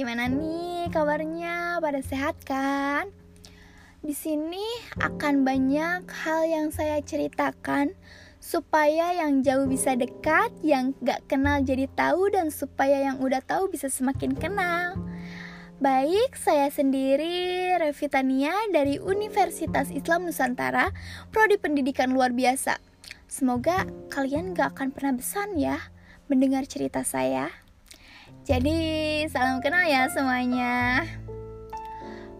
gimana nih kabarnya? Pada sehat kan? Di sini akan banyak hal yang saya ceritakan supaya yang jauh bisa dekat, yang gak kenal jadi tahu, dan supaya yang udah tahu bisa semakin kenal. Baik, saya sendiri Revitania dari Universitas Islam Nusantara, Prodi Pendidikan Luar Biasa. Semoga kalian gak akan pernah besan ya mendengar cerita saya. Jadi, salam kenal ya semuanya.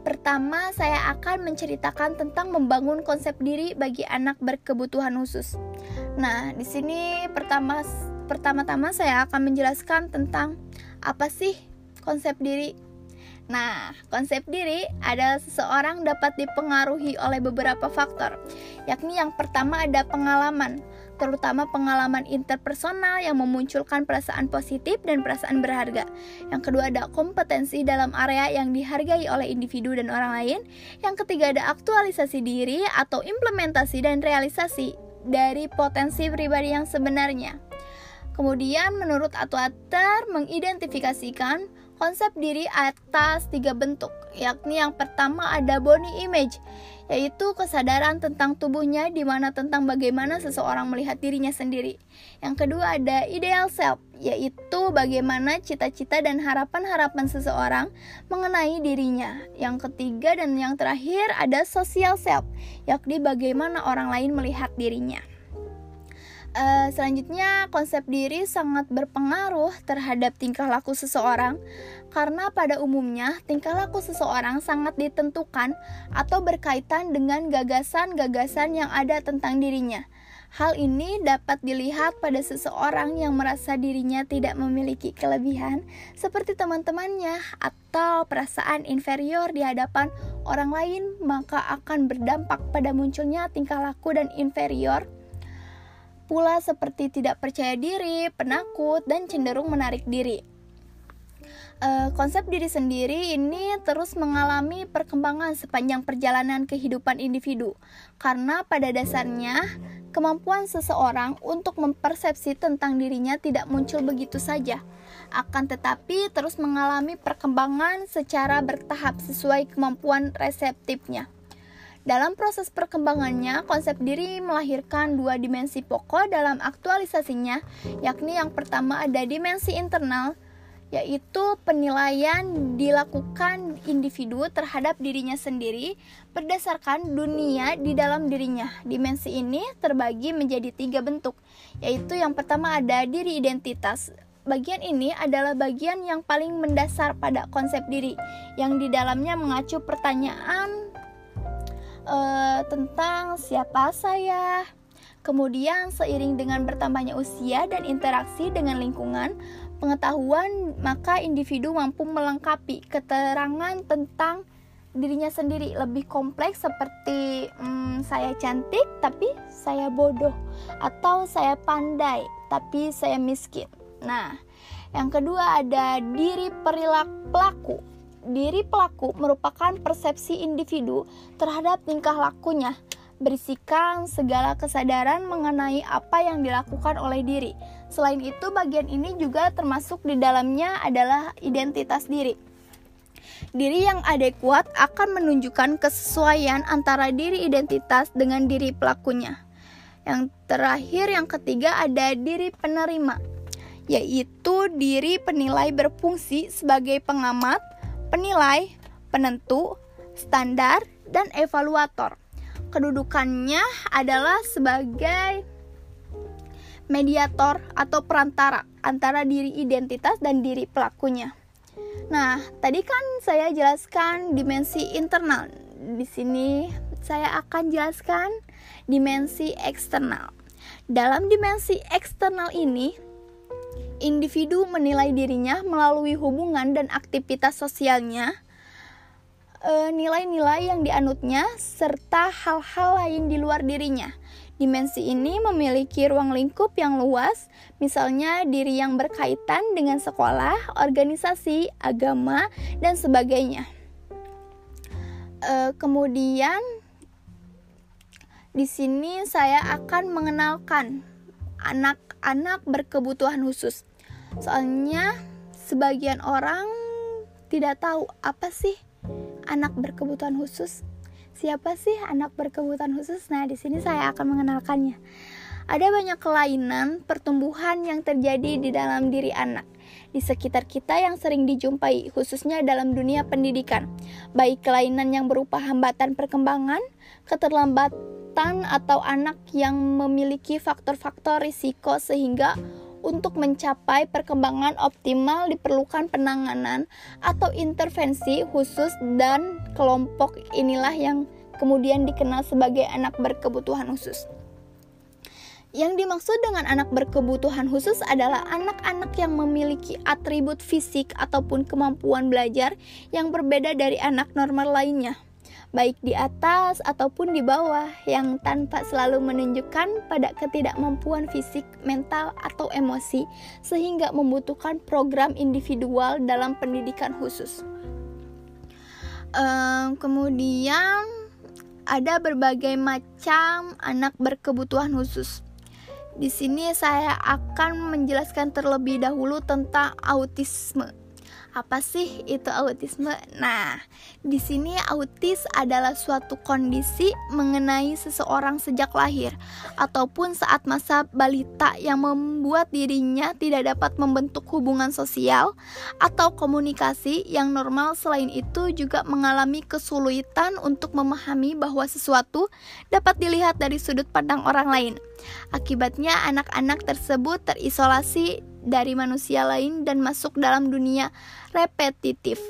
Pertama, saya akan menceritakan tentang membangun konsep diri bagi anak berkebutuhan khusus. Nah, di sini pertama pertama-tama saya akan menjelaskan tentang apa sih konsep diri. Nah, konsep diri adalah seseorang dapat dipengaruhi oleh beberapa faktor, yakni yang pertama ada pengalaman terutama pengalaman interpersonal yang memunculkan perasaan positif dan perasaan berharga. Yang kedua ada kompetensi dalam area yang dihargai oleh individu dan orang lain. Yang ketiga ada aktualisasi diri atau implementasi dan realisasi dari potensi pribadi yang sebenarnya. Kemudian menurut Atwater mengidentifikasikan konsep diri atas tiga bentuk, yakni yang pertama ada body image, yaitu kesadaran tentang tubuhnya di mana tentang bagaimana seseorang melihat dirinya sendiri. Yang kedua ada ideal self, yaitu bagaimana cita-cita dan harapan-harapan seseorang mengenai dirinya. Yang ketiga dan yang terakhir ada social self, yakni bagaimana orang lain melihat dirinya. Uh, selanjutnya, konsep diri sangat berpengaruh terhadap tingkah laku seseorang, karena pada umumnya tingkah laku seseorang sangat ditentukan atau berkaitan dengan gagasan-gagasan yang ada tentang dirinya. Hal ini dapat dilihat pada seseorang yang merasa dirinya tidak memiliki kelebihan, seperti teman-temannya, atau perasaan inferior di hadapan orang lain, maka akan berdampak pada munculnya tingkah laku dan inferior pula seperti tidak percaya diri, penakut, dan cenderung menarik diri. Uh, konsep diri sendiri ini terus mengalami perkembangan sepanjang perjalanan kehidupan individu, karena pada dasarnya kemampuan seseorang untuk mempersepsi tentang dirinya tidak muncul begitu saja, akan tetapi terus mengalami perkembangan secara bertahap sesuai kemampuan reseptifnya. Dalam proses perkembangannya, konsep diri melahirkan dua dimensi pokok dalam aktualisasinya, yakni yang pertama ada dimensi internal, yaitu penilaian dilakukan individu terhadap dirinya sendiri berdasarkan dunia di dalam dirinya. Dimensi ini terbagi menjadi tiga bentuk, yaitu yang pertama ada diri identitas. Bagian ini adalah bagian yang paling mendasar pada konsep diri, yang di dalamnya mengacu pertanyaan uh, tentang siapa saya. Kemudian seiring dengan bertambahnya usia dan interaksi dengan lingkungan, pengetahuan maka individu mampu melengkapi keterangan tentang dirinya sendiri lebih kompleks seperti hmm, saya cantik tapi saya bodoh atau saya pandai tapi saya miskin. Nah, yang kedua ada diri perilaku pelaku diri pelaku merupakan persepsi individu terhadap tingkah lakunya, berisikan segala kesadaran mengenai apa yang dilakukan oleh diri. Selain itu, bagian ini juga termasuk di dalamnya adalah identitas diri. Diri yang adekuat akan menunjukkan kesesuaian antara diri identitas dengan diri pelakunya. Yang terakhir, yang ketiga ada diri penerima, yaitu diri penilai berfungsi sebagai pengamat, penilai, penentu, standar, dan evaluator. Kedudukannya adalah sebagai mediator atau perantara antara diri identitas dan diri pelakunya. Nah, tadi kan saya jelaskan dimensi internal. Di sini saya akan jelaskan dimensi eksternal. Dalam dimensi eksternal ini, individu menilai dirinya melalui hubungan dan aktivitas sosialnya, e, nilai-nilai yang dianutnya, serta hal-hal lain di luar dirinya. Dimensi ini memiliki ruang lingkup yang luas, misalnya diri yang berkaitan dengan sekolah, organisasi, agama, dan sebagainya. E, kemudian, di sini saya akan mengenalkan anak-anak berkebutuhan khusus. Soalnya sebagian orang tidak tahu apa sih anak berkebutuhan khusus. Siapa sih anak berkebutuhan khusus? Nah, di sini saya akan mengenalkannya. Ada banyak kelainan pertumbuhan yang terjadi di dalam diri anak di sekitar kita yang sering dijumpai, khususnya dalam dunia pendidikan, baik kelainan yang berupa hambatan perkembangan, keterlambatan, atau anak yang memiliki faktor-faktor risiko sehingga untuk mencapai perkembangan optimal diperlukan penanganan atau intervensi khusus dan kelompok inilah yang kemudian dikenal sebagai anak berkebutuhan khusus. Yang dimaksud dengan anak berkebutuhan khusus adalah anak-anak yang memiliki atribut fisik ataupun kemampuan belajar yang berbeda dari anak normal lainnya, baik di atas ataupun di bawah, yang tanpa selalu menunjukkan pada ketidakmampuan fisik, mental, atau emosi, sehingga membutuhkan program individual dalam pendidikan khusus. Um, kemudian ada berbagai macam anak berkebutuhan khusus. Di sini saya akan menjelaskan terlebih dahulu tentang autisme. Apa sih itu autisme? Nah, di sini autis adalah suatu kondisi mengenai seseorang sejak lahir ataupun saat masa balita yang membuat dirinya tidak dapat membentuk hubungan sosial atau komunikasi yang normal. Selain itu juga mengalami kesulitan untuk memahami bahwa sesuatu dapat dilihat dari sudut pandang orang lain. Akibatnya anak-anak tersebut terisolasi dari manusia lain dan masuk dalam dunia repetitif.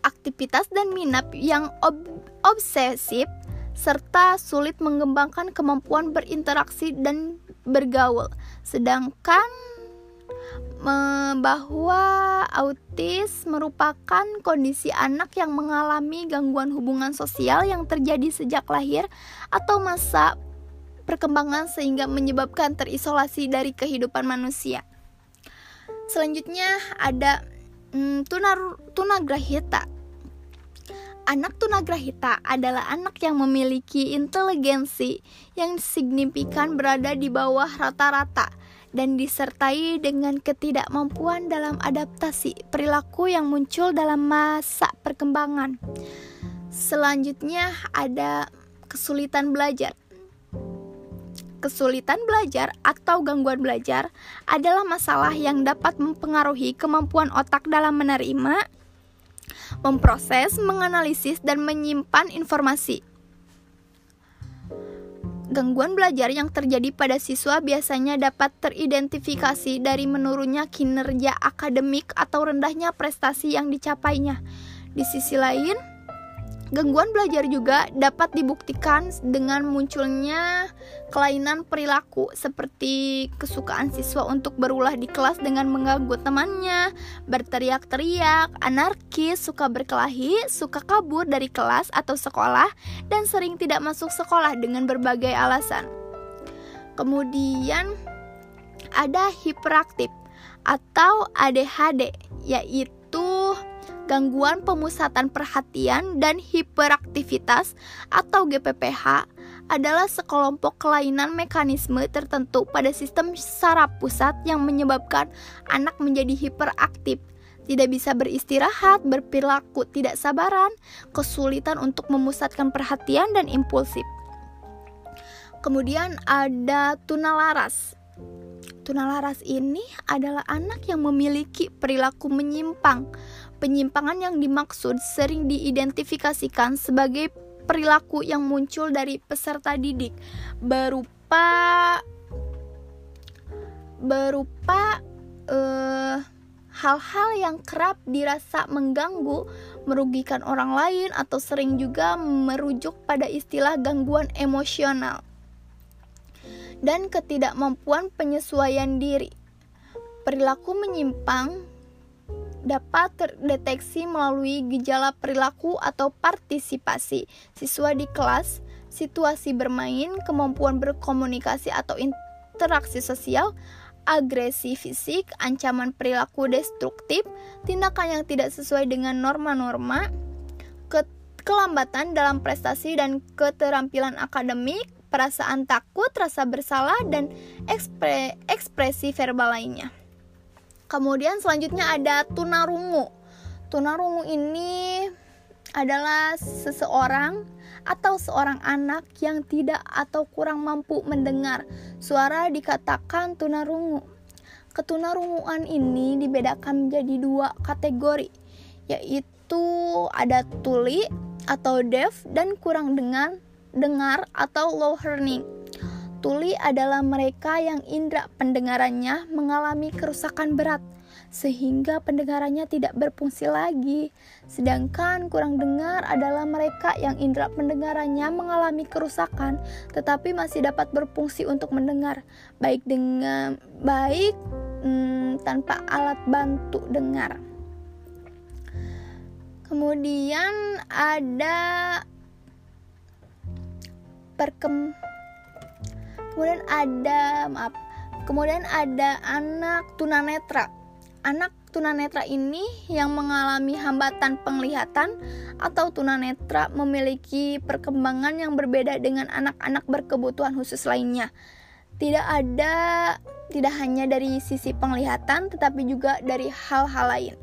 Aktivitas dan minat yang ob obsesif serta sulit mengembangkan kemampuan berinteraksi dan bergaul. Sedangkan bahwa autis merupakan kondisi anak yang mengalami gangguan hubungan sosial yang terjadi sejak lahir atau masa perkembangan sehingga menyebabkan terisolasi dari kehidupan manusia. Selanjutnya ada hmm, tunar tunagrahita. Anak tunagrahita adalah anak yang memiliki inteligensi yang signifikan berada di bawah rata-rata dan disertai dengan ketidakmampuan dalam adaptasi perilaku yang muncul dalam masa perkembangan. Selanjutnya ada kesulitan belajar. Kesulitan belajar atau gangguan belajar adalah masalah yang dapat mempengaruhi kemampuan otak dalam menerima, memproses, menganalisis, dan menyimpan informasi. Gangguan belajar yang terjadi pada siswa biasanya dapat teridentifikasi dari menurunnya kinerja akademik atau rendahnya prestasi yang dicapainya. Di sisi lain, Gangguan belajar juga dapat dibuktikan dengan munculnya kelainan perilaku seperti kesukaan siswa untuk berulah di kelas dengan mengganggu temannya, berteriak-teriak, anarkis, suka berkelahi, suka kabur dari kelas atau sekolah, dan sering tidak masuk sekolah dengan berbagai alasan. Kemudian ada hiperaktif atau ADHD, yaitu gangguan pemusatan perhatian dan hiperaktivitas atau GPPH adalah sekelompok kelainan mekanisme tertentu pada sistem saraf pusat yang menyebabkan anak menjadi hiperaktif, tidak bisa beristirahat, berperilaku tidak sabaran, kesulitan untuk memusatkan perhatian dan impulsif. Kemudian ada tunalaras. Tunalaras ini adalah anak yang memiliki perilaku menyimpang, Penyimpangan yang dimaksud sering diidentifikasikan sebagai perilaku yang muncul dari peserta didik berupa berupa uh, hal-hal yang kerap dirasa mengganggu, merugikan orang lain atau sering juga merujuk pada istilah gangguan emosional dan ketidakmampuan penyesuaian diri. Perilaku menyimpang dapat terdeteksi melalui gejala perilaku atau partisipasi siswa di kelas, situasi bermain, kemampuan berkomunikasi atau interaksi sosial, agresi fisik, ancaman perilaku destruktif, tindakan yang tidak sesuai dengan norma-norma, ke kelambatan dalam prestasi dan keterampilan akademik, perasaan takut, rasa bersalah, dan ekspre ekspresi verbal lainnya. Kemudian selanjutnya ada tunarungu. Tunarungu ini adalah seseorang atau seorang anak yang tidak atau kurang mampu mendengar suara dikatakan tunarungu. Ketunarunguan ini dibedakan menjadi dua kategori, yaitu ada tuli atau deaf dan kurang dengar, dengar atau low hearing. Tuli adalah mereka yang indera pendengarannya mengalami kerusakan berat sehingga pendengarannya tidak berfungsi lagi. Sedangkan kurang dengar adalah mereka yang indera pendengarannya mengalami kerusakan tetapi masih dapat berfungsi untuk mendengar, baik dengan baik hmm, tanpa alat bantu dengar. Kemudian ada perkem kemudian ada maaf kemudian ada anak tunanetra anak tunanetra ini yang mengalami hambatan penglihatan atau tunanetra memiliki perkembangan yang berbeda dengan anak-anak berkebutuhan khusus lainnya. Tidak ada tidak hanya dari sisi penglihatan tetapi juga dari hal-hal lain.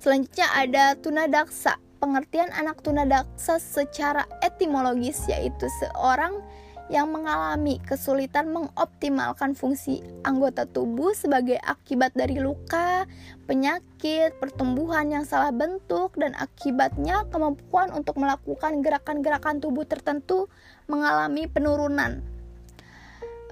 Selanjutnya ada tunadaksa. Pengertian anak tunadaksa secara etimologis yaitu seorang yang mengalami kesulitan mengoptimalkan fungsi anggota tubuh sebagai akibat dari luka, penyakit, pertumbuhan yang salah bentuk, dan akibatnya kemampuan untuk melakukan gerakan-gerakan tubuh tertentu mengalami penurunan.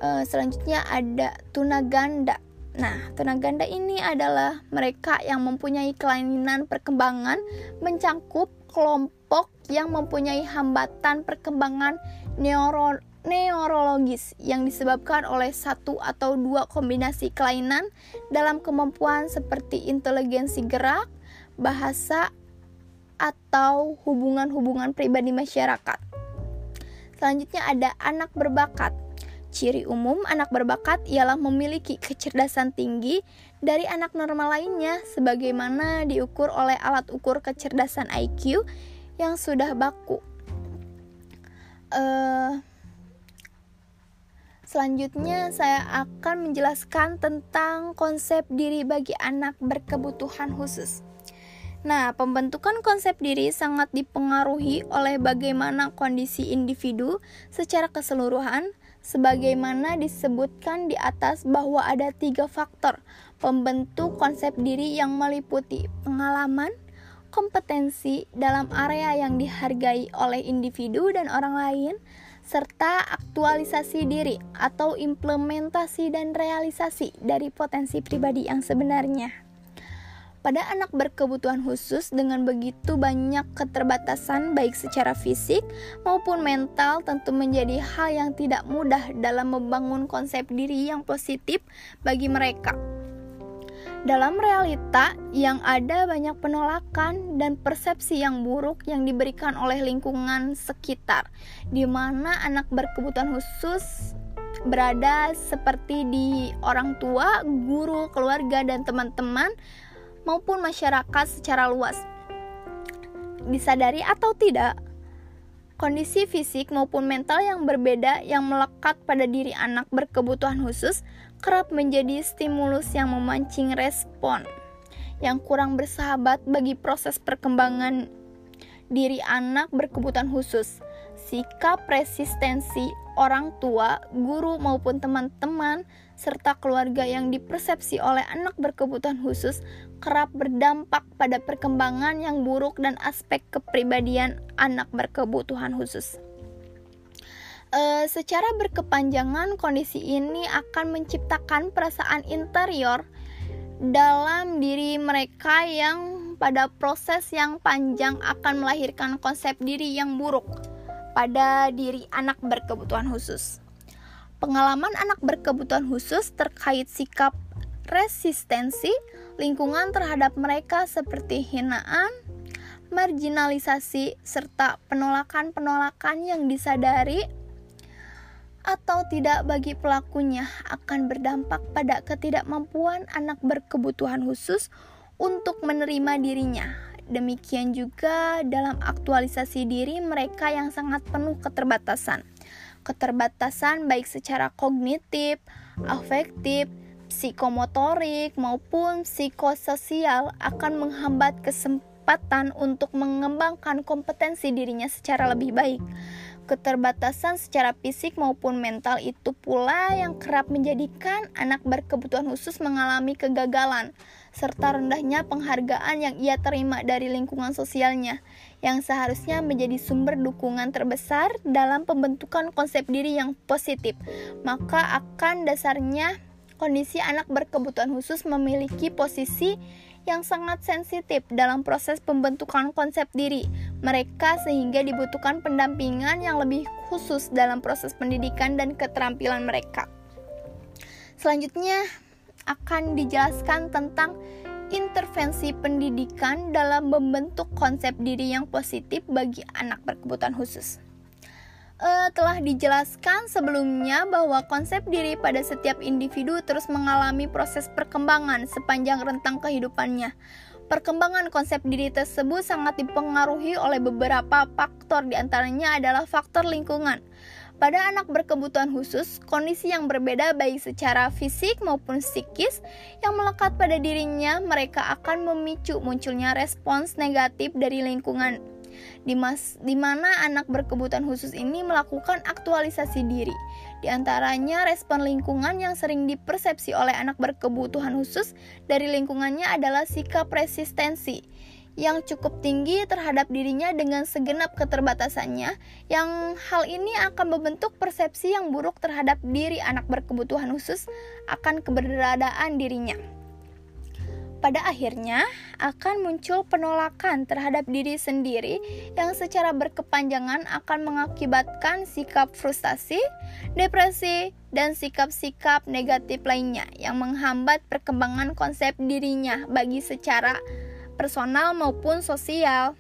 E, selanjutnya ada tunaganda. Nah, tunaganda ini adalah mereka yang mempunyai kelainan perkembangan mencangkup kelompok yang mempunyai hambatan perkembangan neuro neurologis yang disebabkan oleh satu atau dua kombinasi kelainan dalam kemampuan seperti inteligensi gerak, bahasa, atau hubungan-hubungan pribadi masyarakat. Selanjutnya ada anak berbakat. Ciri umum anak berbakat ialah memiliki kecerdasan tinggi dari anak normal lainnya sebagaimana diukur oleh alat ukur kecerdasan IQ yang sudah baku. Uh, Selanjutnya, saya akan menjelaskan tentang konsep diri bagi anak berkebutuhan khusus. Nah, pembentukan konsep diri sangat dipengaruhi oleh bagaimana kondisi individu secara keseluruhan, sebagaimana disebutkan di atas bahwa ada tiga faktor pembentuk konsep diri yang meliputi pengalaman, kompetensi dalam area yang dihargai oleh individu dan orang lain, serta aktualisasi diri atau implementasi dan realisasi dari potensi pribadi yang sebenarnya. Pada anak berkebutuhan khusus dengan begitu banyak keterbatasan baik secara fisik maupun mental tentu menjadi hal yang tidak mudah dalam membangun konsep diri yang positif bagi mereka. Dalam realita yang ada banyak penolakan dan persepsi yang buruk yang diberikan oleh lingkungan sekitar, di mana anak berkebutuhan khusus berada seperti di orang tua, guru, keluarga, dan teman-teman, maupun masyarakat secara luas. Disadari atau tidak, kondisi fisik maupun mental yang berbeda yang melekat pada diri anak berkebutuhan khusus kerap menjadi stimulus yang memancing respon yang kurang bersahabat bagi proses perkembangan diri anak berkebutuhan khusus. Sikap resistensi orang tua, guru maupun teman-teman serta keluarga yang dipersepsi oleh anak berkebutuhan khusus kerap berdampak pada perkembangan yang buruk dan aspek kepribadian anak berkebutuhan khusus. E, secara berkepanjangan, kondisi ini akan menciptakan perasaan interior dalam diri mereka yang pada proses yang panjang akan melahirkan konsep diri yang buruk pada diri anak berkebutuhan khusus. Pengalaman anak berkebutuhan khusus terkait sikap resistensi lingkungan terhadap mereka seperti hinaan, marginalisasi, serta penolakan-penolakan yang disadari atau tidak bagi pelakunya akan berdampak pada ketidakmampuan anak berkebutuhan khusus untuk menerima dirinya. Demikian juga dalam aktualisasi diri mereka yang sangat penuh keterbatasan. Keterbatasan baik secara kognitif, afektif, psikomotorik maupun psikososial akan menghambat kesempatan untuk mengembangkan kompetensi dirinya secara lebih baik. Keterbatasan secara fisik maupun mental itu pula yang kerap menjadikan anak berkebutuhan khusus mengalami kegagalan, serta rendahnya penghargaan yang ia terima dari lingkungan sosialnya, yang seharusnya menjadi sumber dukungan terbesar dalam pembentukan konsep diri yang positif. Maka akan dasarnya kondisi anak berkebutuhan khusus memiliki posisi yang sangat sensitif dalam proses pembentukan konsep diri mereka sehingga dibutuhkan pendampingan yang lebih khusus dalam proses pendidikan dan keterampilan mereka. Selanjutnya akan dijelaskan tentang intervensi pendidikan dalam membentuk konsep diri yang positif bagi anak berkebutuhan khusus uh, telah dijelaskan sebelumnya bahwa konsep diri pada setiap individu terus mengalami proses perkembangan sepanjang rentang kehidupannya. Perkembangan konsep diri tersebut sangat dipengaruhi oleh beberapa faktor, di antaranya adalah faktor lingkungan. Pada anak berkebutuhan khusus, kondisi yang berbeda baik secara fisik maupun psikis yang melekat pada dirinya, mereka akan memicu munculnya respons negatif dari lingkungan di, mas, di mana anak berkebutuhan khusus ini melakukan aktualisasi diri. Di antaranya respon lingkungan yang sering dipersepsi oleh anak berkebutuhan khusus dari lingkungannya adalah sikap resistensi yang cukup tinggi terhadap dirinya dengan segenap keterbatasannya yang hal ini akan membentuk persepsi yang buruk terhadap diri anak berkebutuhan khusus akan keberadaan dirinya pada akhirnya akan muncul penolakan terhadap diri sendiri yang secara berkepanjangan akan mengakibatkan sikap frustasi, depresi, dan sikap-sikap negatif lainnya yang menghambat perkembangan konsep dirinya bagi secara personal maupun sosial.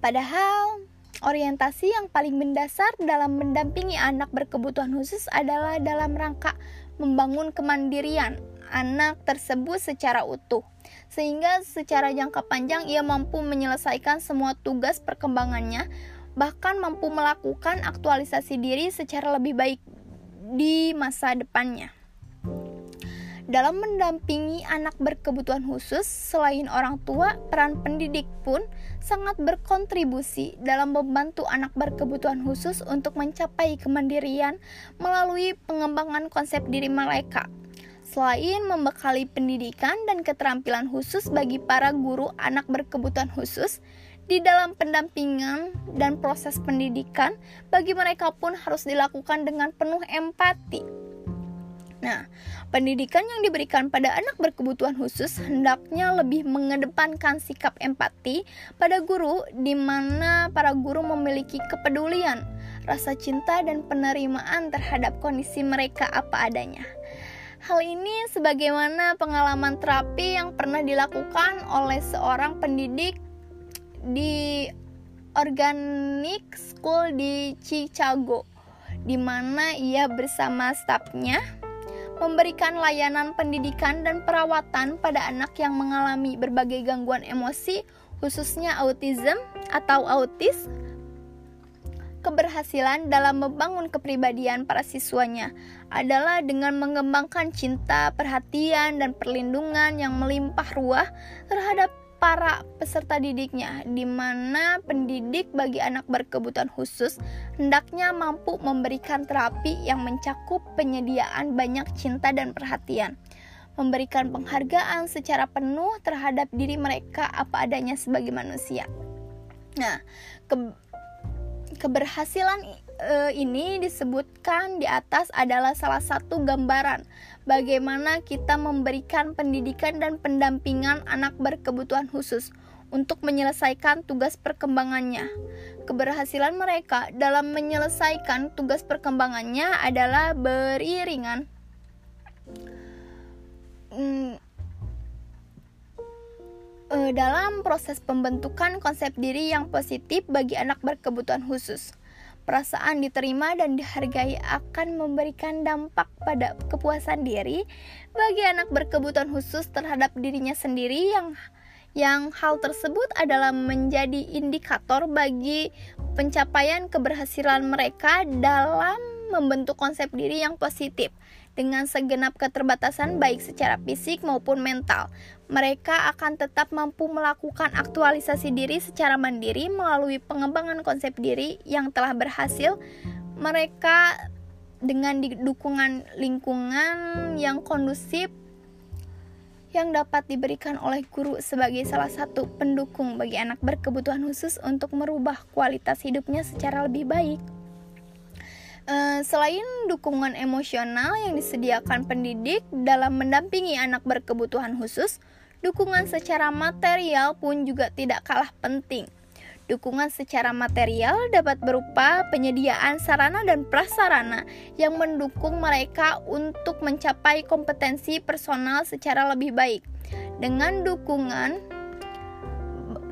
Padahal orientasi yang paling mendasar dalam mendampingi anak berkebutuhan khusus adalah dalam rangka membangun kemandirian anak tersebut secara utuh, sehingga secara jangka panjang ia mampu menyelesaikan semua tugas perkembangannya, bahkan mampu melakukan aktualisasi diri secara lebih baik di masa depannya. Dalam mendampingi anak berkebutuhan khusus, selain orang tua, peran pendidik pun sangat berkontribusi dalam membantu anak berkebutuhan khusus untuk mencapai kemandirian melalui pengembangan konsep diri mereka Selain membekali pendidikan dan keterampilan khusus bagi para guru anak berkebutuhan khusus, di dalam pendampingan dan proses pendidikan, bagi mereka pun harus dilakukan dengan penuh empati. Nah, pendidikan yang diberikan pada anak berkebutuhan khusus hendaknya lebih mengedepankan sikap empati pada guru, di mana para guru memiliki kepedulian, rasa cinta, dan penerimaan terhadap kondisi mereka apa adanya. Hal ini sebagaimana pengalaman terapi yang pernah dilakukan oleh seorang pendidik di Organic School di Chicago, di mana ia bersama stafnya memberikan layanan pendidikan dan perawatan pada anak yang mengalami berbagai gangguan emosi, khususnya autism atau autis, keberhasilan dalam membangun kepribadian para siswanya adalah dengan mengembangkan cinta, perhatian, dan perlindungan yang melimpah ruah terhadap para peserta didiknya, di mana pendidik bagi anak berkebutuhan khusus hendaknya mampu memberikan terapi yang mencakup penyediaan banyak cinta dan perhatian, memberikan penghargaan secara penuh terhadap diri mereka apa adanya sebagai manusia. Nah, ke Keberhasilan e, ini disebutkan di atas adalah salah satu gambaran bagaimana kita memberikan pendidikan dan pendampingan anak berkebutuhan khusus untuk menyelesaikan tugas perkembangannya. Keberhasilan mereka dalam menyelesaikan tugas perkembangannya adalah beriringan. Hmm, uh, dalam proses pembentukan konsep diri yang positif bagi anak berkebutuhan khusus. Perasaan diterima dan dihargai akan memberikan dampak pada kepuasan diri bagi anak berkebutuhan khusus terhadap dirinya sendiri yang yang hal tersebut adalah menjadi indikator bagi pencapaian keberhasilan mereka dalam membentuk konsep diri yang positif dengan segenap keterbatasan baik secara fisik maupun mental. Mereka akan tetap mampu melakukan aktualisasi diri secara mandiri melalui pengembangan konsep diri yang telah berhasil. Mereka dengan dukungan lingkungan yang kondusif yang dapat diberikan oleh guru sebagai salah satu pendukung bagi anak berkebutuhan khusus untuk merubah kualitas hidupnya secara lebih baik. Uh, selain dukungan emosional yang disediakan pendidik dalam mendampingi anak berkebutuhan khusus, dukungan secara material pun juga tidak kalah penting. Dukungan secara material dapat berupa penyediaan sarana dan prasarana yang mendukung mereka untuk mencapai kompetensi personal secara lebih baik. Dengan dukungan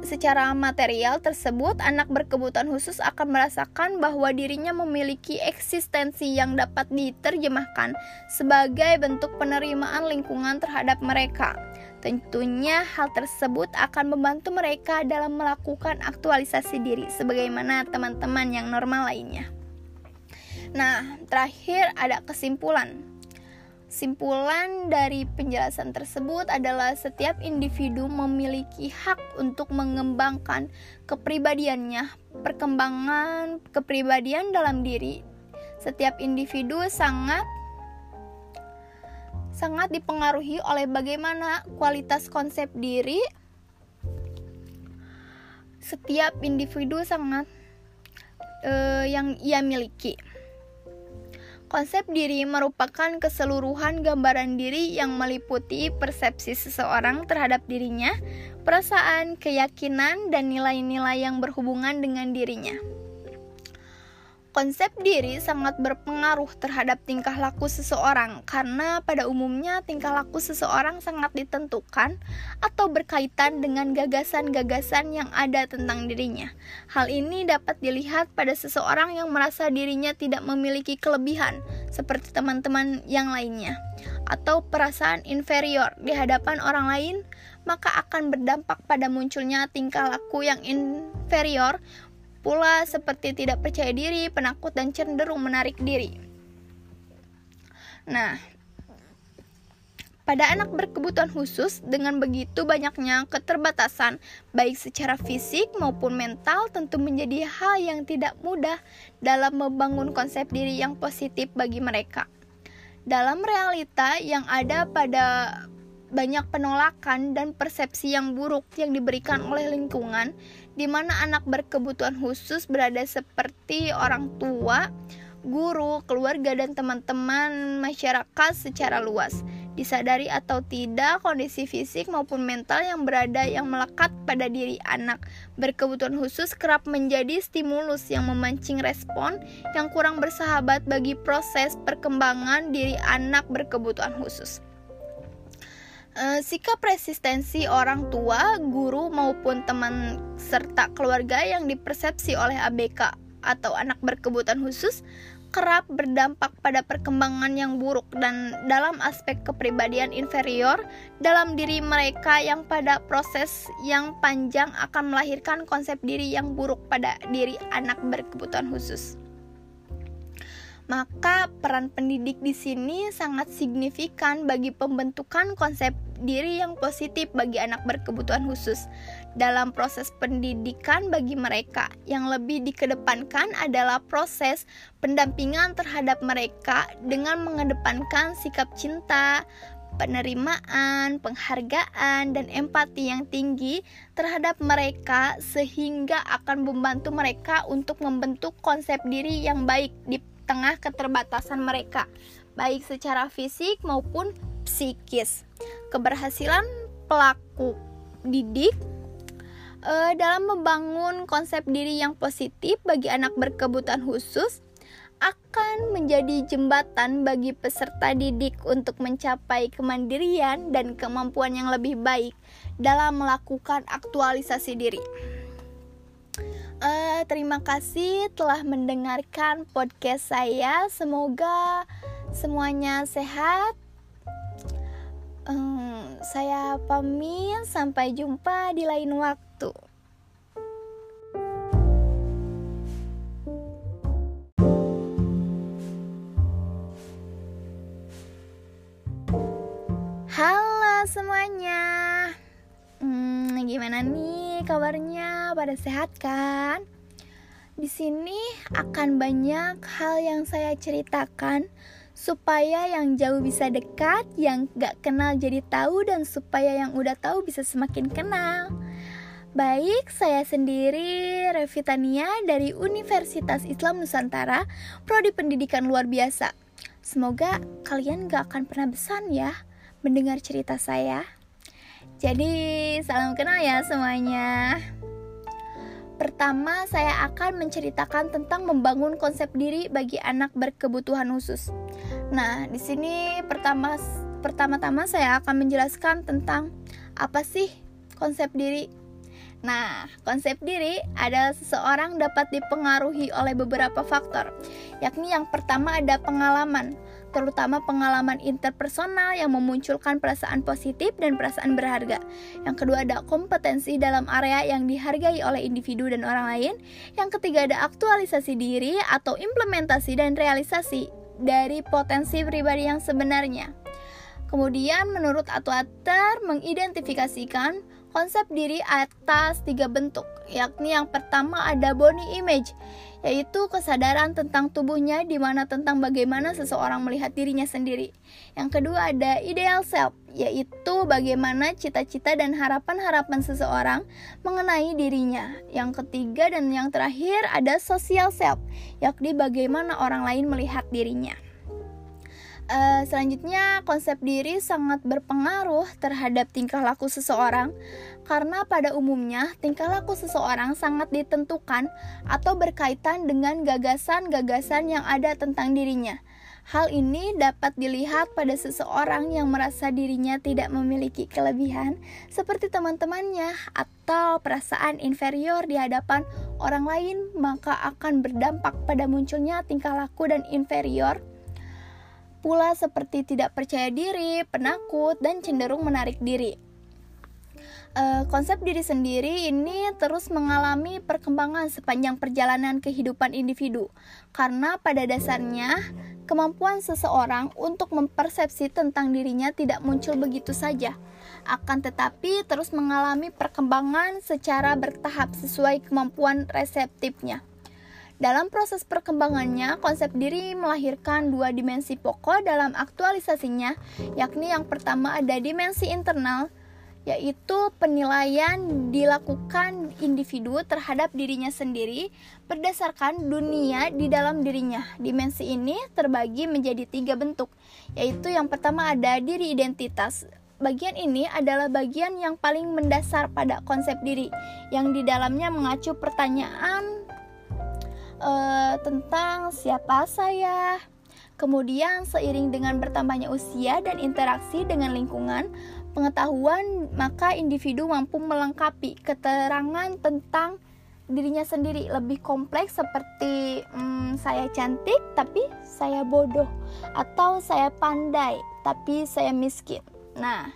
secara material tersebut, anak berkebutuhan khusus akan merasakan bahwa dirinya memiliki eksistensi yang dapat diterjemahkan sebagai bentuk penerimaan lingkungan terhadap mereka. Tentunya hal tersebut akan membantu mereka dalam melakukan aktualisasi diri sebagaimana teman-teman yang normal lainnya. Nah, terakhir ada kesimpulan. Simpulan dari penjelasan tersebut adalah setiap individu memiliki hak untuk mengembangkan kepribadiannya, perkembangan kepribadian dalam diri. Setiap individu sangat sangat dipengaruhi oleh bagaimana kualitas konsep diri setiap individu sangat uh, yang ia miliki. Konsep diri merupakan keseluruhan gambaran diri yang meliputi persepsi seseorang terhadap dirinya, perasaan, keyakinan, dan nilai-nilai yang berhubungan dengan dirinya. Konsep diri sangat berpengaruh terhadap tingkah laku seseorang karena pada umumnya tingkah laku seseorang sangat ditentukan atau berkaitan dengan gagasan-gagasan yang ada tentang dirinya. Hal ini dapat dilihat pada seseorang yang merasa dirinya tidak memiliki kelebihan seperti teman-teman yang lainnya atau perasaan inferior di hadapan orang lain, maka akan berdampak pada munculnya tingkah laku yang inferior pula seperti tidak percaya diri, penakut, dan cenderung menarik diri. Nah, pada anak berkebutuhan khusus, dengan begitu banyaknya keterbatasan, baik secara fisik maupun mental, tentu menjadi hal yang tidak mudah dalam membangun konsep diri yang positif bagi mereka. Dalam realita yang ada pada banyak penolakan dan persepsi yang buruk yang diberikan oleh lingkungan, di mana anak berkebutuhan khusus berada seperti orang tua, guru, keluarga, dan teman-teman masyarakat secara luas. Disadari atau tidak, kondisi fisik maupun mental yang berada yang melekat pada diri anak berkebutuhan khusus kerap menjadi stimulus yang memancing respon yang kurang bersahabat bagi proses perkembangan diri anak berkebutuhan khusus. Uh, sikap resistensi orang tua, guru maupun teman serta keluarga yang dipersepsi oleh ABK atau anak berkebutuhan khusus kerap berdampak pada perkembangan yang buruk dan dalam aspek kepribadian inferior dalam diri mereka yang pada proses yang panjang akan melahirkan konsep diri yang buruk pada diri anak berkebutuhan khusus maka peran pendidik di sini sangat signifikan bagi pembentukan konsep diri yang positif bagi anak berkebutuhan khusus. Dalam proses pendidikan bagi mereka, yang lebih dikedepankan adalah proses pendampingan terhadap mereka dengan mengedepankan sikap cinta, penerimaan, penghargaan, dan empati yang tinggi terhadap mereka, sehingga akan membantu mereka untuk membentuk konsep diri yang baik di tengah keterbatasan mereka, baik secara fisik maupun psikis. Keberhasilan pelaku didik uh, dalam membangun konsep diri yang positif bagi anak berkebutuhan khusus akan menjadi jembatan bagi peserta didik untuk mencapai kemandirian dan kemampuan yang lebih baik dalam melakukan aktualisasi diri uh, terima kasih telah mendengarkan podcast saya. Semoga semuanya sehat. Um, saya pamit, sampai jumpa di lain waktu. Halo semuanya, hmm, gimana nih kabarnya? Pada sehat kan? Di sini akan banyak hal yang saya ceritakan supaya yang jauh bisa dekat, yang gak kenal jadi tahu, dan supaya yang udah tahu bisa semakin kenal. Baik, saya sendiri Revitania dari Universitas Islam Nusantara, Prodi Pendidikan Luar Biasa. Semoga kalian gak akan pernah besan ya mendengar cerita saya. Jadi, salam kenal ya semuanya. Pertama, saya akan menceritakan tentang membangun konsep diri bagi anak berkebutuhan khusus. Nah, di sini pertama pertama-tama saya akan menjelaskan tentang apa sih konsep diri. Nah, konsep diri adalah seseorang dapat dipengaruhi oleh beberapa faktor, yakni yang pertama ada pengalaman terutama pengalaman interpersonal yang memunculkan perasaan positif dan perasaan berharga. Yang kedua ada kompetensi dalam area yang dihargai oleh individu dan orang lain. Yang ketiga ada aktualisasi diri atau implementasi dan realisasi dari potensi pribadi yang sebenarnya. Kemudian menurut Atwater mengidentifikasikan konsep diri atas tiga bentuk, yakni yang pertama ada body image, yaitu kesadaran tentang tubuhnya di mana tentang bagaimana seseorang melihat dirinya sendiri. Yang kedua ada ideal self, yaitu bagaimana cita-cita dan harapan-harapan seseorang mengenai dirinya. Yang ketiga dan yang terakhir ada social self, yakni bagaimana orang lain melihat dirinya. Uh, selanjutnya, konsep diri sangat berpengaruh terhadap tingkah laku seseorang, karena pada umumnya tingkah laku seseorang sangat ditentukan atau berkaitan dengan gagasan-gagasan yang ada tentang dirinya. Hal ini dapat dilihat pada seseorang yang merasa dirinya tidak memiliki kelebihan, seperti teman-temannya, atau perasaan inferior di hadapan orang lain, maka akan berdampak pada munculnya tingkah laku dan inferior pula seperti tidak percaya diri, penakut, dan cenderung menarik diri. Uh, konsep diri sendiri ini terus mengalami perkembangan sepanjang perjalanan kehidupan individu, karena pada dasarnya kemampuan seseorang untuk mempersepsi tentang dirinya tidak muncul begitu saja, akan tetapi terus mengalami perkembangan secara bertahap sesuai kemampuan reseptifnya. Dalam proses perkembangannya, konsep diri melahirkan dua dimensi pokok dalam aktualisasinya, yakni yang pertama ada dimensi internal, yaitu penilaian dilakukan individu terhadap dirinya sendiri berdasarkan dunia di dalam dirinya. Dimensi ini terbagi menjadi tiga bentuk, yaitu yang pertama ada diri identitas. Bagian ini adalah bagian yang paling mendasar pada konsep diri, yang di dalamnya mengacu pertanyaan uh, tentang siapa saya. Kemudian seiring dengan bertambahnya usia dan interaksi dengan lingkungan, pengetahuan maka individu mampu melengkapi keterangan tentang dirinya sendiri lebih kompleks seperti hmm, saya cantik tapi saya bodoh atau saya pandai tapi saya miskin. Nah,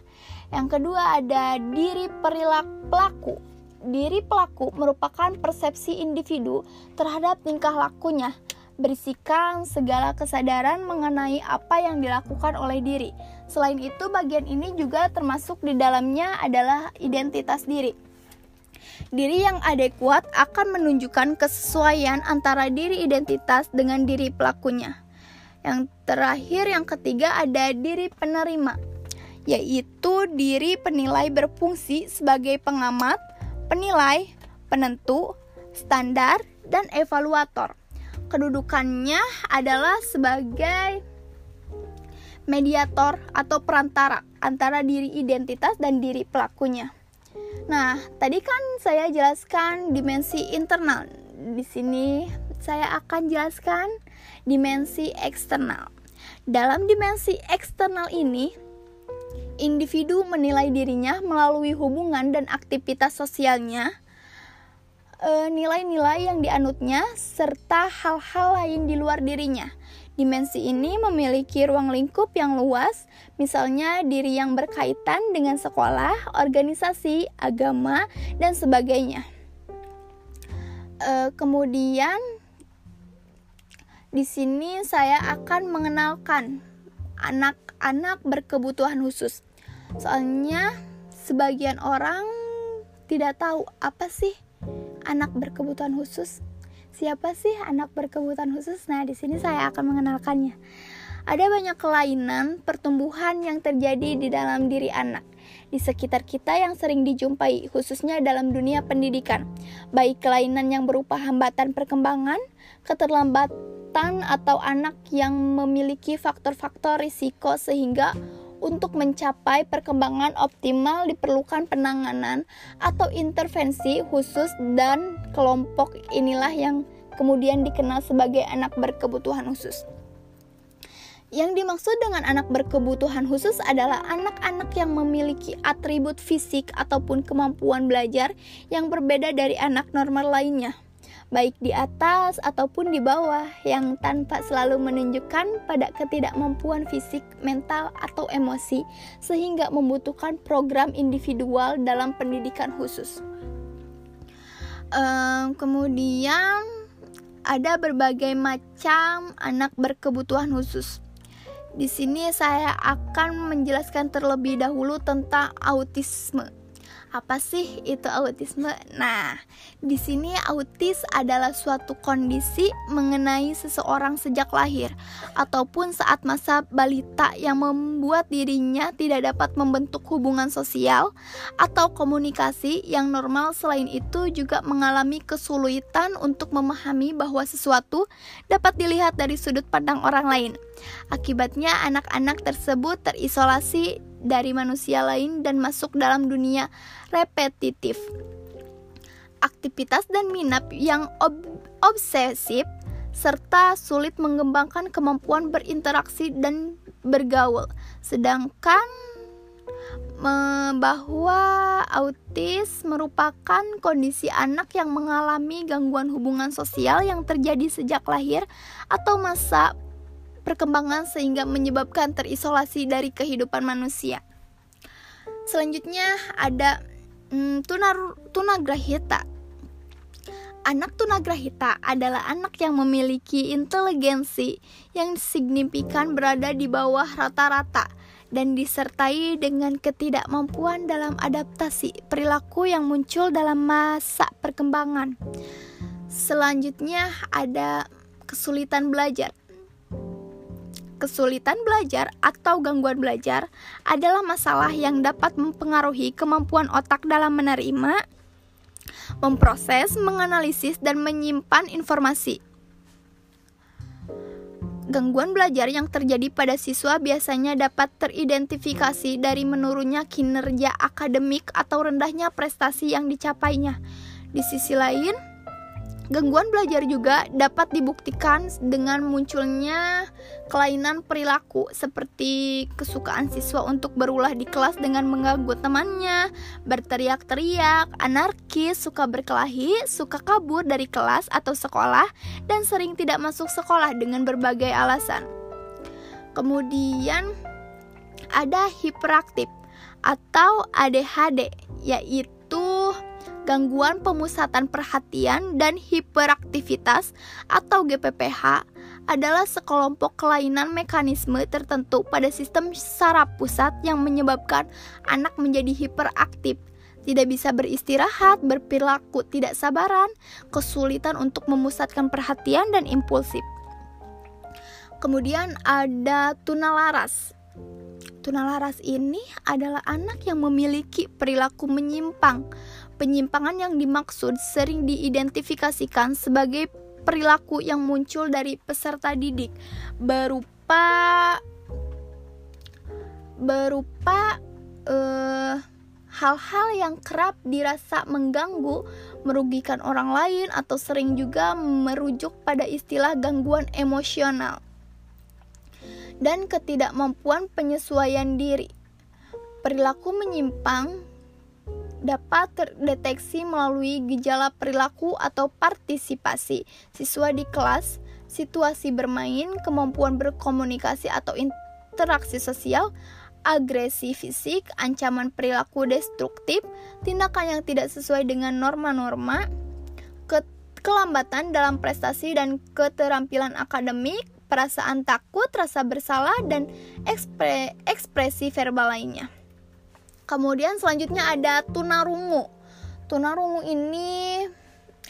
yang kedua ada diri perilaku pelaku diri pelaku merupakan persepsi individu terhadap tingkah lakunya, berisikan segala kesadaran mengenai apa yang dilakukan oleh diri. Selain itu, bagian ini juga termasuk di dalamnya adalah identitas diri. Diri yang adekuat akan menunjukkan kesesuaian antara diri identitas dengan diri pelakunya. Yang terakhir, yang ketiga ada diri penerima, yaitu diri penilai berfungsi sebagai pengamat, penilai, penentu, standar, dan evaluator. Kedudukannya adalah sebagai mediator atau perantara antara diri identitas dan diri pelakunya. Nah, tadi kan saya jelaskan dimensi internal. Di sini saya akan jelaskan dimensi eksternal. Dalam dimensi eksternal ini, individu menilai dirinya melalui hubungan dan aktivitas sosialnya, e, nilai-nilai yang dianutnya, serta hal-hal lain di luar dirinya. Dimensi ini memiliki ruang lingkup yang luas, misalnya diri yang berkaitan dengan sekolah, organisasi, agama, dan sebagainya. E, kemudian, di sini saya akan mengenalkan anak-anak berkebutuhan khusus. Soalnya sebagian orang tidak tahu apa sih anak berkebutuhan khusus. Siapa sih anak berkebutuhan khusus? Nah, di sini saya akan mengenalkannya. Ada banyak kelainan pertumbuhan yang terjadi di dalam diri anak di sekitar kita yang sering dijumpai, khususnya dalam dunia pendidikan, baik kelainan yang berupa hambatan perkembangan, keterlambatan, atau anak yang memiliki faktor-faktor risiko sehingga untuk mencapai perkembangan optimal diperlukan penanganan atau intervensi khusus dan kelompok inilah yang kemudian dikenal sebagai anak berkebutuhan khusus. Yang dimaksud dengan anak berkebutuhan khusus adalah anak-anak yang memiliki atribut fisik ataupun kemampuan belajar yang berbeda dari anak normal lainnya, baik di atas ataupun di bawah, yang tanpa selalu menunjukkan pada ketidakmampuan fisik, mental, atau emosi, sehingga membutuhkan program individual dalam pendidikan khusus. Um, kemudian ada berbagai macam anak berkebutuhan khusus. Di sini saya akan menjelaskan terlebih dahulu tentang autisme. Apa sih itu autisme? Nah, di sini autis adalah suatu kondisi mengenai seseorang sejak lahir ataupun saat masa balita yang membuat dirinya tidak dapat membentuk hubungan sosial atau komunikasi yang normal. Selain itu juga mengalami kesulitan untuk memahami bahwa sesuatu dapat dilihat dari sudut pandang orang lain. Akibatnya anak-anak tersebut terisolasi dari manusia lain dan masuk dalam dunia repetitif. Aktivitas dan minat yang ob obsesif serta sulit mengembangkan kemampuan berinteraksi dan bergaul. Sedangkan bahwa autis merupakan kondisi anak yang mengalami gangguan hubungan sosial yang terjadi sejak lahir atau masa perkembangan sehingga menyebabkan terisolasi dari kehidupan manusia. Selanjutnya ada hmm, tunar, tunagrahita. Anak tunagrahita adalah anak yang memiliki inteligensi yang signifikan berada di bawah rata-rata dan disertai dengan ketidakmampuan dalam adaptasi perilaku yang muncul dalam masa perkembangan. Selanjutnya ada kesulitan belajar. Kesulitan belajar atau gangguan belajar adalah masalah yang dapat mempengaruhi kemampuan otak dalam menerima, memproses, menganalisis, dan menyimpan informasi. Gangguan belajar yang terjadi pada siswa biasanya dapat teridentifikasi dari menurunnya kinerja akademik atau rendahnya prestasi yang dicapainya. Di sisi lain, Gangguan belajar juga dapat dibuktikan dengan munculnya kelainan perilaku seperti kesukaan siswa untuk berulah di kelas dengan mengganggu temannya, berteriak-teriak, anarkis, suka berkelahi, suka kabur dari kelas atau sekolah, dan sering tidak masuk sekolah dengan berbagai alasan. Kemudian ada hiperaktif atau ADHD, yaitu gangguan pemusatan perhatian dan hiperaktivitas atau GPPH adalah sekelompok kelainan mekanisme tertentu pada sistem saraf pusat yang menyebabkan anak menjadi hiperaktif, tidak bisa beristirahat, berperilaku tidak sabaran, kesulitan untuk memusatkan perhatian dan impulsif. Kemudian ada tunalaras. Tunalaras ini adalah anak yang memiliki perilaku menyimpang, Penyimpangan yang dimaksud sering diidentifikasikan sebagai perilaku yang muncul dari peserta didik berupa berupa uh, hal-hal yang kerap dirasa mengganggu, merugikan orang lain atau sering juga merujuk pada istilah gangguan emosional dan ketidakmampuan penyesuaian diri. Perilaku menyimpang dapat terdeteksi melalui gejala perilaku atau partisipasi siswa di kelas, situasi bermain, kemampuan berkomunikasi atau interaksi sosial, agresi fisik, ancaman perilaku destruktif, tindakan yang tidak sesuai dengan norma-norma, ke kelambatan dalam prestasi dan keterampilan akademik, perasaan takut, rasa bersalah, dan ekspre ekspresi verbal lainnya. Kemudian selanjutnya ada tunarungu. Tunarungu ini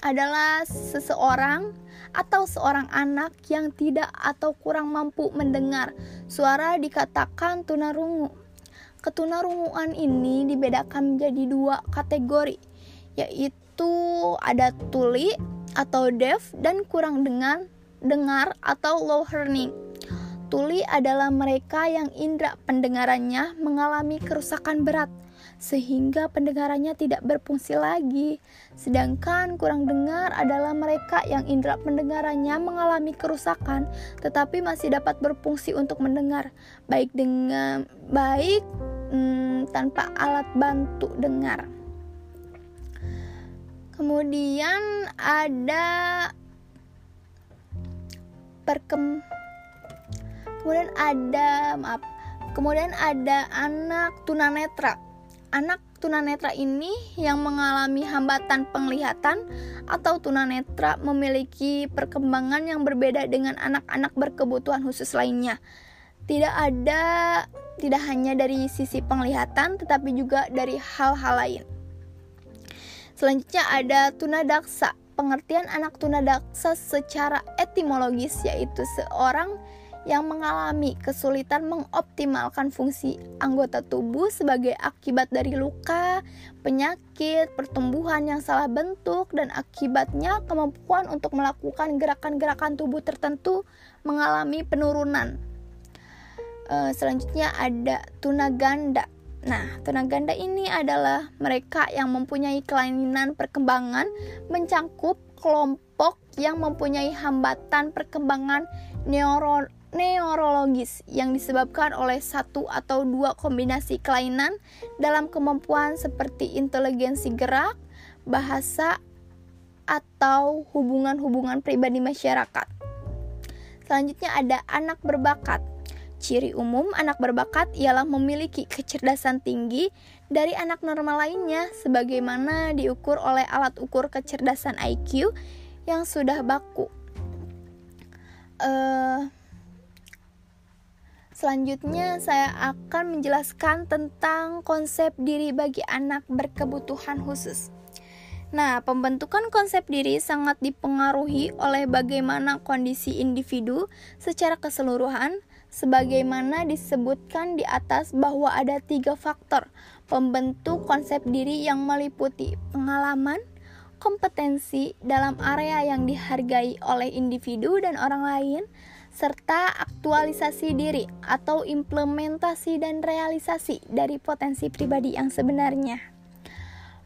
adalah seseorang atau seorang anak yang tidak atau kurang mampu mendengar suara dikatakan tunarungu. Ketunarunguan ini dibedakan menjadi dua kategori, yaitu ada tuli atau deaf dan kurang dengar, dengar atau low hearing. Tuli adalah mereka yang indera pendengarannya mengalami kerusakan berat sehingga pendengarannya tidak berfungsi lagi. Sedangkan kurang dengar adalah mereka yang indera pendengarannya mengalami kerusakan tetapi masih dapat berfungsi untuk mendengar baik dengan baik hmm, tanpa alat bantu dengar. Kemudian ada perkem kemudian ada maaf kemudian ada anak tunanetra. Anak tunanetra ini yang mengalami hambatan penglihatan atau tunanetra memiliki perkembangan yang berbeda dengan anak-anak berkebutuhan khusus lainnya. Tidak ada tidak hanya dari sisi penglihatan tetapi juga dari hal-hal lain. Selanjutnya ada tunadaksa. Pengertian anak tunadaksa secara etimologis yaitu seorang yang mengalami kesulitan mengoptimalkan fungsi anggota tubuh sebagai akibat dari luka, penyakit, pertumbuhan yang salah bentuk, dan akibatnya kemampuan untuk melakukan gerakan-gerakan tubuh tertentu mengalami penurunan. E, selanjutnya ada tunaganda. Nah, tunaganda ini adalah mereka yang mempunyai kelainan perkembangan mencangkup kelompok yang mempunyai hambatan perkembangan neuro neurologis yang disebabkan oleh satu atau dua kombinasi kelainan dalam kemampuan seperti inteligensi gerak, bahasa, atau hubungan-hubungan pribadi masyarakat. Selanjutnya ada anak berbakat. Ciri umum anak berbakat ialah memiliki kecerdasan tinggi dari anak normal lainnya sebagaimana diukur oleh alat ukur kecerdasan IQ yang sudah baku. Uh, Selanjutnya, saya akan menjelaskan tentang konsep diri bagi anak berkebutuhan khusus. Nah, pembentukan konsep diri sangat dipengaruhi oleh bagaimana kondisi individu secara keseluruhan, sebagaimana disebutkan di atas bahwa ada tiga faktor pembentuk konsep diri yang meliputi pengalaman, kompetensi dalam area yang dihargai oleh individu dan orang lain, serta aktualisasi diri atau implementasi dan realisasi dari potensi pribadi yang sebenarnya.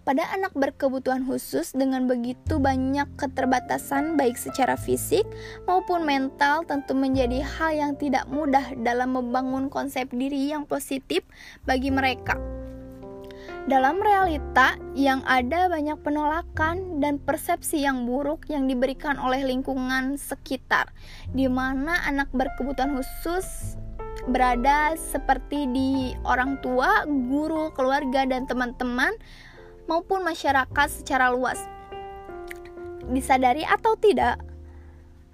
Pada anak berkebutuhan khusus dengan begitu banyak keterbatasan baik secara fisik maupun mental tentu menjadi hal yang tidak mudah dalam membangun konsep diri yang positif bagi mereka. Dalam realita yang ada banyak penolakan dan persepsi yang buruk yang diberikan oleh lingkungan sekitar, di mana anak berkebutuhan khusus berada seperti di orang tua, guru, keluarga, dan teman-teman, maupun masyarakat secara luas. Disadari atau tidak,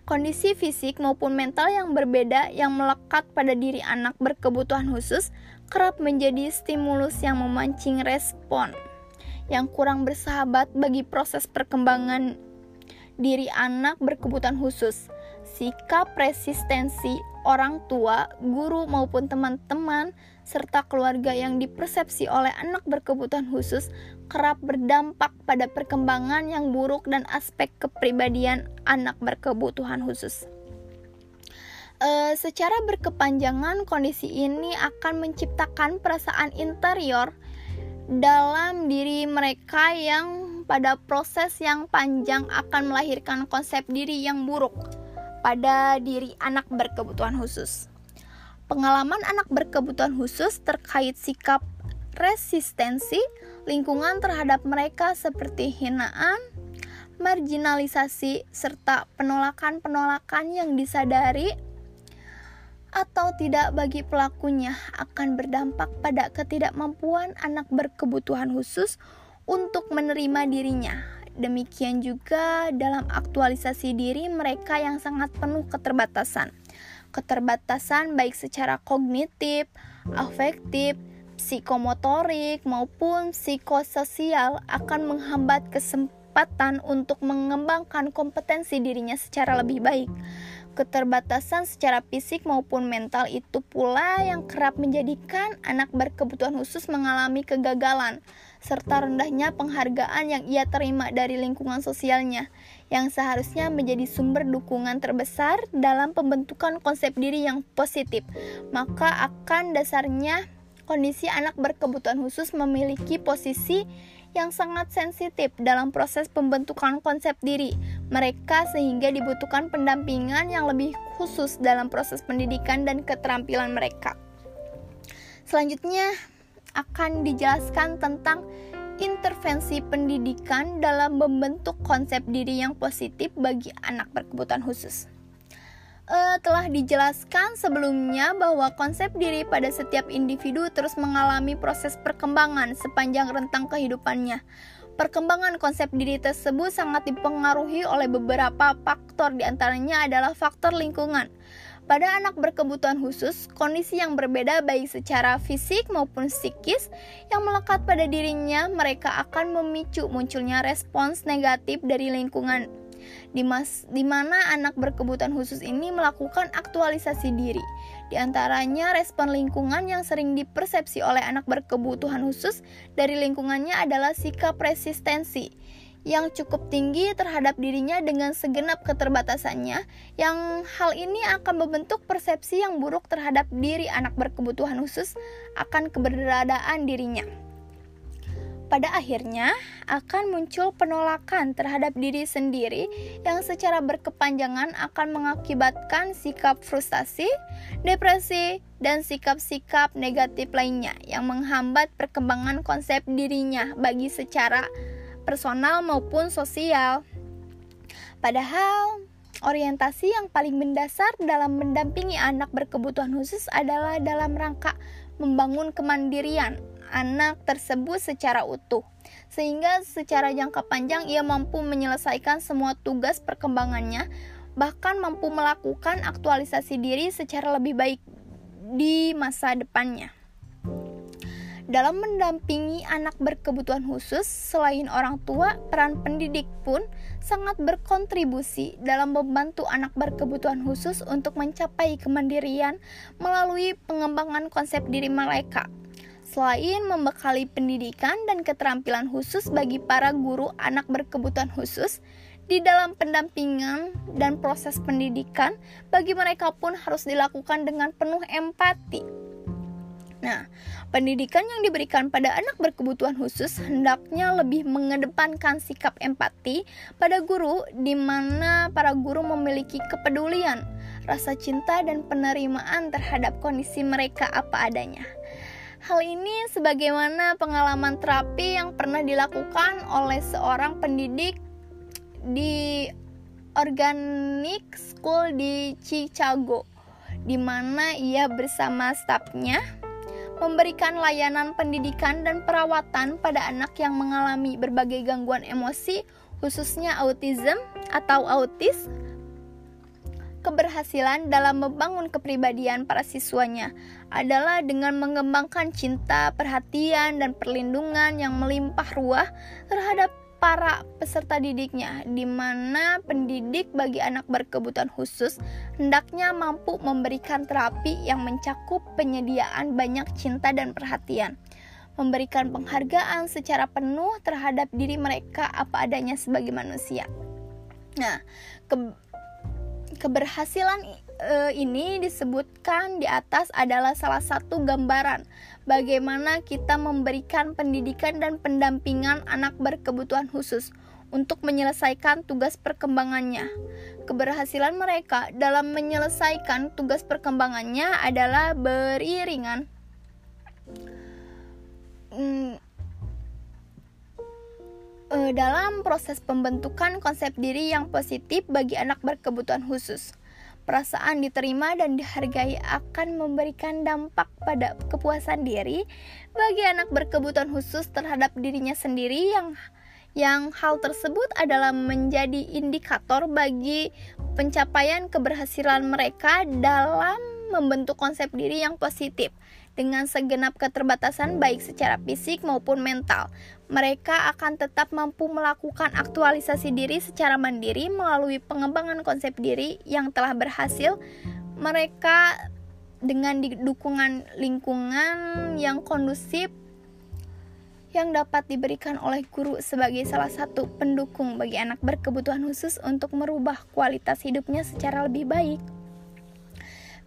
kondisi fisik maupun mental yang berbeda yang melekat pada diri anak berkebutuhan khusus kerap menjadi stimulus yang memancing respon yang kurang bersahabat bagi proses perkembangan diri anak berkebutuhan khusus. Sikap resistensi orang tua, guru maupun teman-teman serta keluarga yang dipersepsi oleh anak berkebutuhan khusus kerap berdampak pada perkembangan yang buruk dan aspek kepribadian anak berkebutuhan khusus. E, secara berkepanjangan, kondisi ini akan menciptakan perasaan interior dalam diri mereka yang pada proses yang panjang akan melahirkan konsep diri yang buruk pada diri anak berkebutuhan khusus. Pengalaman anak berkebutuhan khusus terkait sikap resistensi lingkungan terhadap mereka seperti hinaan, marginalisasi, serta penolakan-penolakan yang disadari atau tidak bagi pelakunya akan berdampak pada ketidakmampuan anak berkebutuhan khusus untuk menerima dirinya. Demikian juga dalam aktualisasi diri mereka yang sangat penuh keterbatasan. Keterbatasan baik secara kognitif, afektif, psikomotorik maupun psikososial akan menghambat kesempatan untuk mengembangkan kompetensi dirinya secara lebih baik. Keterbatasan secara fisik maupun mental itu pula yang kerap menjadikan anak berkebutuhan khusus mengalami kegagalan, serta rendahnya penghargaan yang ia terima dari lingkungan sosialnya, yang seharusnya menjadi sumber dukungan terbesar dalam pembentukan konsep diri yang positif. Maka akan dasarnya kondisi anak berkebutuhan khusus memiliki posisi yang sangat sensitif dalam proses pembentukan konsep diri mereka sehingga dibutuhkan pendampingan yang lebih khusus dalam proses pendidikan dan keterampilan mereka. Selanjutnya akan dijelaskan tentang intervensi pendidikan dalam membentuk konsep diri yang positif bagi anak berkebutuhan khusus uh, telah dijelaskan sebelumnya bahwa konsep diri pada setiap individu terus mengalami proses perkembangan sepanjang rentang kehidupannya. Perkembangan konsep diri tersebut sangat dipengaruhi oleh beberapa faktor, di antaranya adalah faktor lingkungan. Pada anak berkebutuhan khusus, kondisi yang berbeda baik secara fisik maupun psikis yang melekat pada dirinya, mereka akan memicu munculnya respons negatif dari lingkungan di, mana anak berkebutuhan khusus ini melakukan aktualisasi diri. Di antaranya respon lingkungan yang sering dipersepsi oleh anak berkebutuhan khusus dari lingkungannya adalah sikap resistensi yang cukup tinggi terhadap dirinya dengan segenap keterbatasannya yang hal ini akan membentuk persepsi yang buruk terhadap diri anak berkebutuhan khusus akan keberadaan dirinya pada akhirnya akan muncul penolakan terhadap diri sendiri yang secara berkepanjangan akan mengakibatkan sikap frustasi, depresi, dan sikap-sikap negatif lainnya yang menghambat perkembangan konsep dirinya bagi secara personal maupun sosial. Padahal orientasi yang paling mendasar dalam mendampingi anak berkebutuhan khusus adalah dalam rangka membangun kemandirian anak tersebut secara utuh, sehingga secara jangka panjang ia mampu menyelesaikan semua tugas perkembangannya, bahkan mampu melakukan aktualisasi diri secara lebih baik di masa depannya. Dalam mendampingi anak berkebutuhan khusus, selain orang tua, peran pendidik pun sangat berkontribusi dalam membantu anak berkebutuhan khusus untuk mencapai kemandirian melalui pengembangan konsep diri mereka Selain membekali pendidikan dan keterampilan khusus bagi para guru anak berkebutuhan khusus, di dalam pendampingan dan proses pendidikan, bagi mereka pun harus dilakukan dengan penuh empati. Nah, pendidikan yang diberikan pada anak berkebutuhan khusus hendaknya lebih mengedepankan sikap empati pada guru, di mana para guru memiliki kepedulian, rasa cinta, dan penerimaan terhadap kondisi mereka apa adanya. Hal ini sebagaimana pengalaman terapi yang pernah dilakukan oleh seorang pendidik di Organic School di Chicago, di mana ia bersama stafnya memberikan layanan pendidikan dan perawatan pada anak yang mengalami berbagai gangguan emosi, khususnya autism atau autis, keberhasilan dalam membangun kepribadian para siswanya adalah dengan mengembangkan cinta, perhatian, dan perlindungan yang melimpah ruah terhadap para peserta didiknya, di mana pendidik bagi anak berkebutuhan khusus hendaknya mampu memberikan terapi yang mencakup penyediaan banyak cinta dan perhatian, memberikan penghargaan secara penuh terhadap diri mereka apa adanya sebagai manusia. Nah, ke Keberhasilan e, ini disebutkan di atas adalah salah satu gambaran bagaimana kita memberikan pendidikan dan pendampingan anak berkebutuhan khusus untuk menyelesaikan tugas perkembangannya. Keberhasilan mereka dalam menyelesaikan tugas perkembangannya adalah beriringan. Hmm, uh, dalam proses pembentukan konsep diri yang positif bagi anak berkebutuhan khusus. Perasaan diterima dan dihargai akan memberikan dampak pada kepuasan diri bagi anak berkebutuhan khusus terhadap dirinya sendiri yang yang hal tersebut adalah menjadi indikator bagi pencapaian keberhasilan mereka dalam membentuk konsep diri yang positif dengan segenap keterbatasan baik secara fisik maupun mental. Mereka akan tetap mampu melakukan aktualisasi diri secara mandiri melalui pengembangan konsep diri yang telah berhasil. Mereka dengan dukungan lingkungan yang kondusif yang dapat diberikan oleh guru sebagai salah satu pendukung bagi anak berkebutuhan khusus untuk merubah kualitas hidupnya secara lebih baik.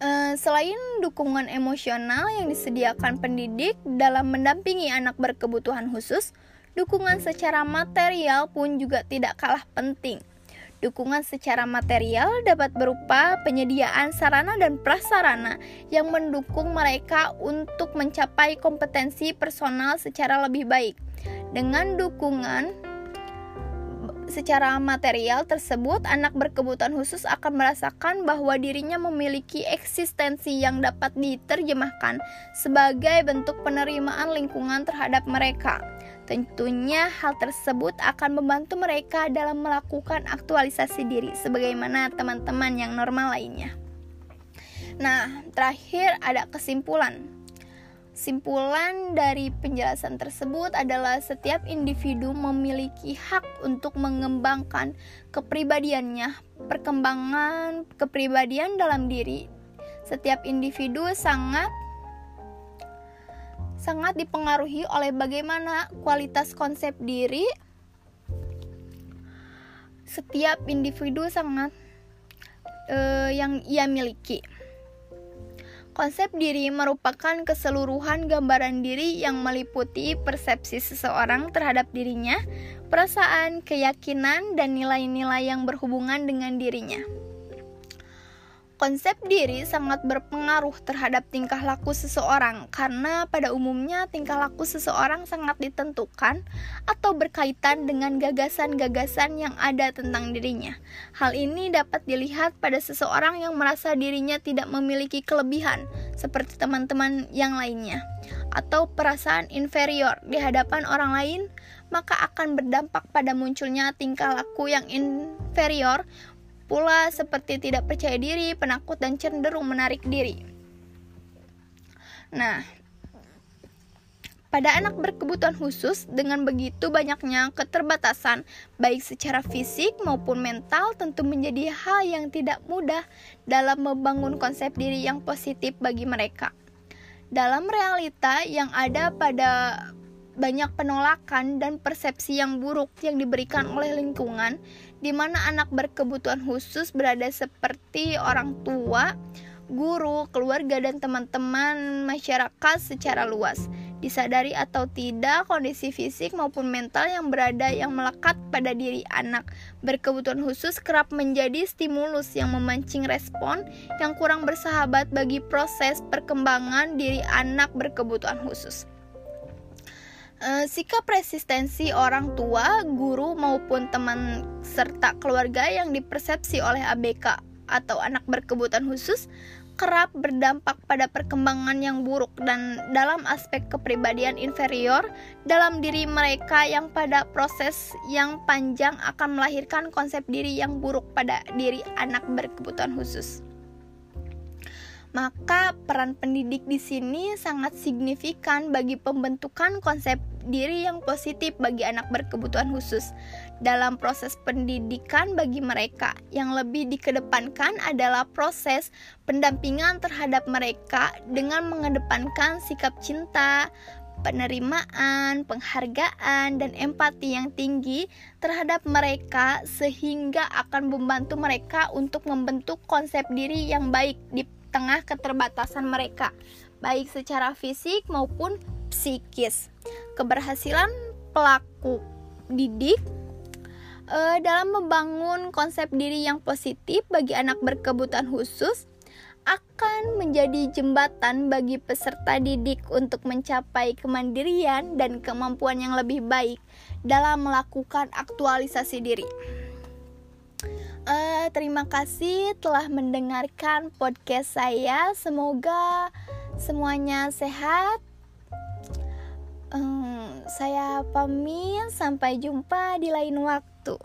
Uh, selain dukungan emosional yang disediakan pendidik dalam mendampingi anak berkebutuhan khusus, dukungan secara material pun juga tidak kalah penting. Dukungan secara material dapat berupa penyediaan sarana dan prasarana yang mendukung mereka untuk mencapai kompetensi personal secara lebih baik. Dengan dukungan secara material tersebut, anak berkebutuhan khusus akan merasakan bahwa dirinya memiliki eksistensi yang dapat diterjemahkan sebagai bentuk penerimaan lingkungan terhadap mereka. Tentunya hal tersebut akan membantu mereka dalam melakukan aktualisasi diri sebagaimana teman-teman yang normal lainnya. Nah, terakhir ada kesimpulan. Simpulan dari penjelasan tersebut adalah setiap individu memiliki hak untuk mengembangkan kepribadiannya, perkembangan kepribadian dalam diri. Setiap individu sangat sangat dipengaruhi oleh bagaimana kualitas konsep diri setiap individu sangat uh, yang ia miliki. Konsep diri merupakan keseluruhan gambaran diri yang meliputi persepsi seseorang terhadap dirinya, perasaan, keyakinan, dan nilai-nilai yang berhubungan dengan dirinya. Konsep diri sangat berpengaruh terhadap tingkah laku seseorang karena pada umumnya tingkah laku seseorang sangat ditentukan atau berkaitan dengan gagasan-gagasan yang ada tentang dirinya. Hal ini dapat dilihat pada seseorang yang merasa dirinya tidak memiliki kelebihan seperti teman-teman yang lainnya atau perasaan inferior di hadapan orang lain maka akan berdampak pada munculnya tingkah laku yang inferior pula seperti tidak percaya diri, penakut, dan cenderung menarik diri. Nah, pada anak berkebutuhan khusus, dengan begitu banyaknya keterbatasan, baik secara fisik maupun mental, tentu menjadi hal yang tidak mudah dalam membangun konsep diri yang positif bagi mereka. Dalam realita yang ada pada banyak penolakan dan persepsi yang buruk yang diberikan oleh lingkungan, di mana anak berkebutuhan khusus berada seperti orang tua, guru, keluarga, dan teman-teman masyarakat secara luas. Disadari atau tidak, kondisi fisik maupun mental yang berada yang melekat pada diri anak berkebutuhan khusus kerap menjadi stimulus yang memancing respon yang kurang bersahabat bagi proses perkembangan diri anak berkebutuhan khusus. Uh, sikap resistensi orang tua, guru maupun teman serta keluarga yang dipersepsi oleh ABK atau anak berkebutuhan khusus kerap berdampak pada perkembangan yang buruk dan dalam aspek kepribadian inferior dalam diri mereka yang pada proses yang panjang akan melahirkan konsep diri yang buruk pada diri anak berkebutuhan khusus maka peran pendidik di sini sangat signifikan bagi pembentukan konsep diri yang positif bagi anak berkebutuhan khusus. Dalam proses pendidikan bagi mereka, yang lebih dikedepankan adalah proses pendampingan terhadap mereka dengan mengedepankan sikap cinta, penerimaan, penghargaan, dan empati yang tinggi terhadap mereka, sehingga akan membantu mereka untuk membentuk konsep diri yang baik di tengah keterbatasan mereka, baik secara fisik maupun psikis. Keberhasilan pelaku didik uh, dalam membangun konsep diri yang positif bagi anak berkebutuhan khusus akan menjadi jembatan bagi peserta didik untuk mencapai kemandirian dan kemampuan yang lebih baik dalam melakukan aktualisasi diri. Uh, terima kasih telah mendengarkan podcast saya. Semoga semuanya sehat. Um, saya pamit, sampai jumpa di lain waktu.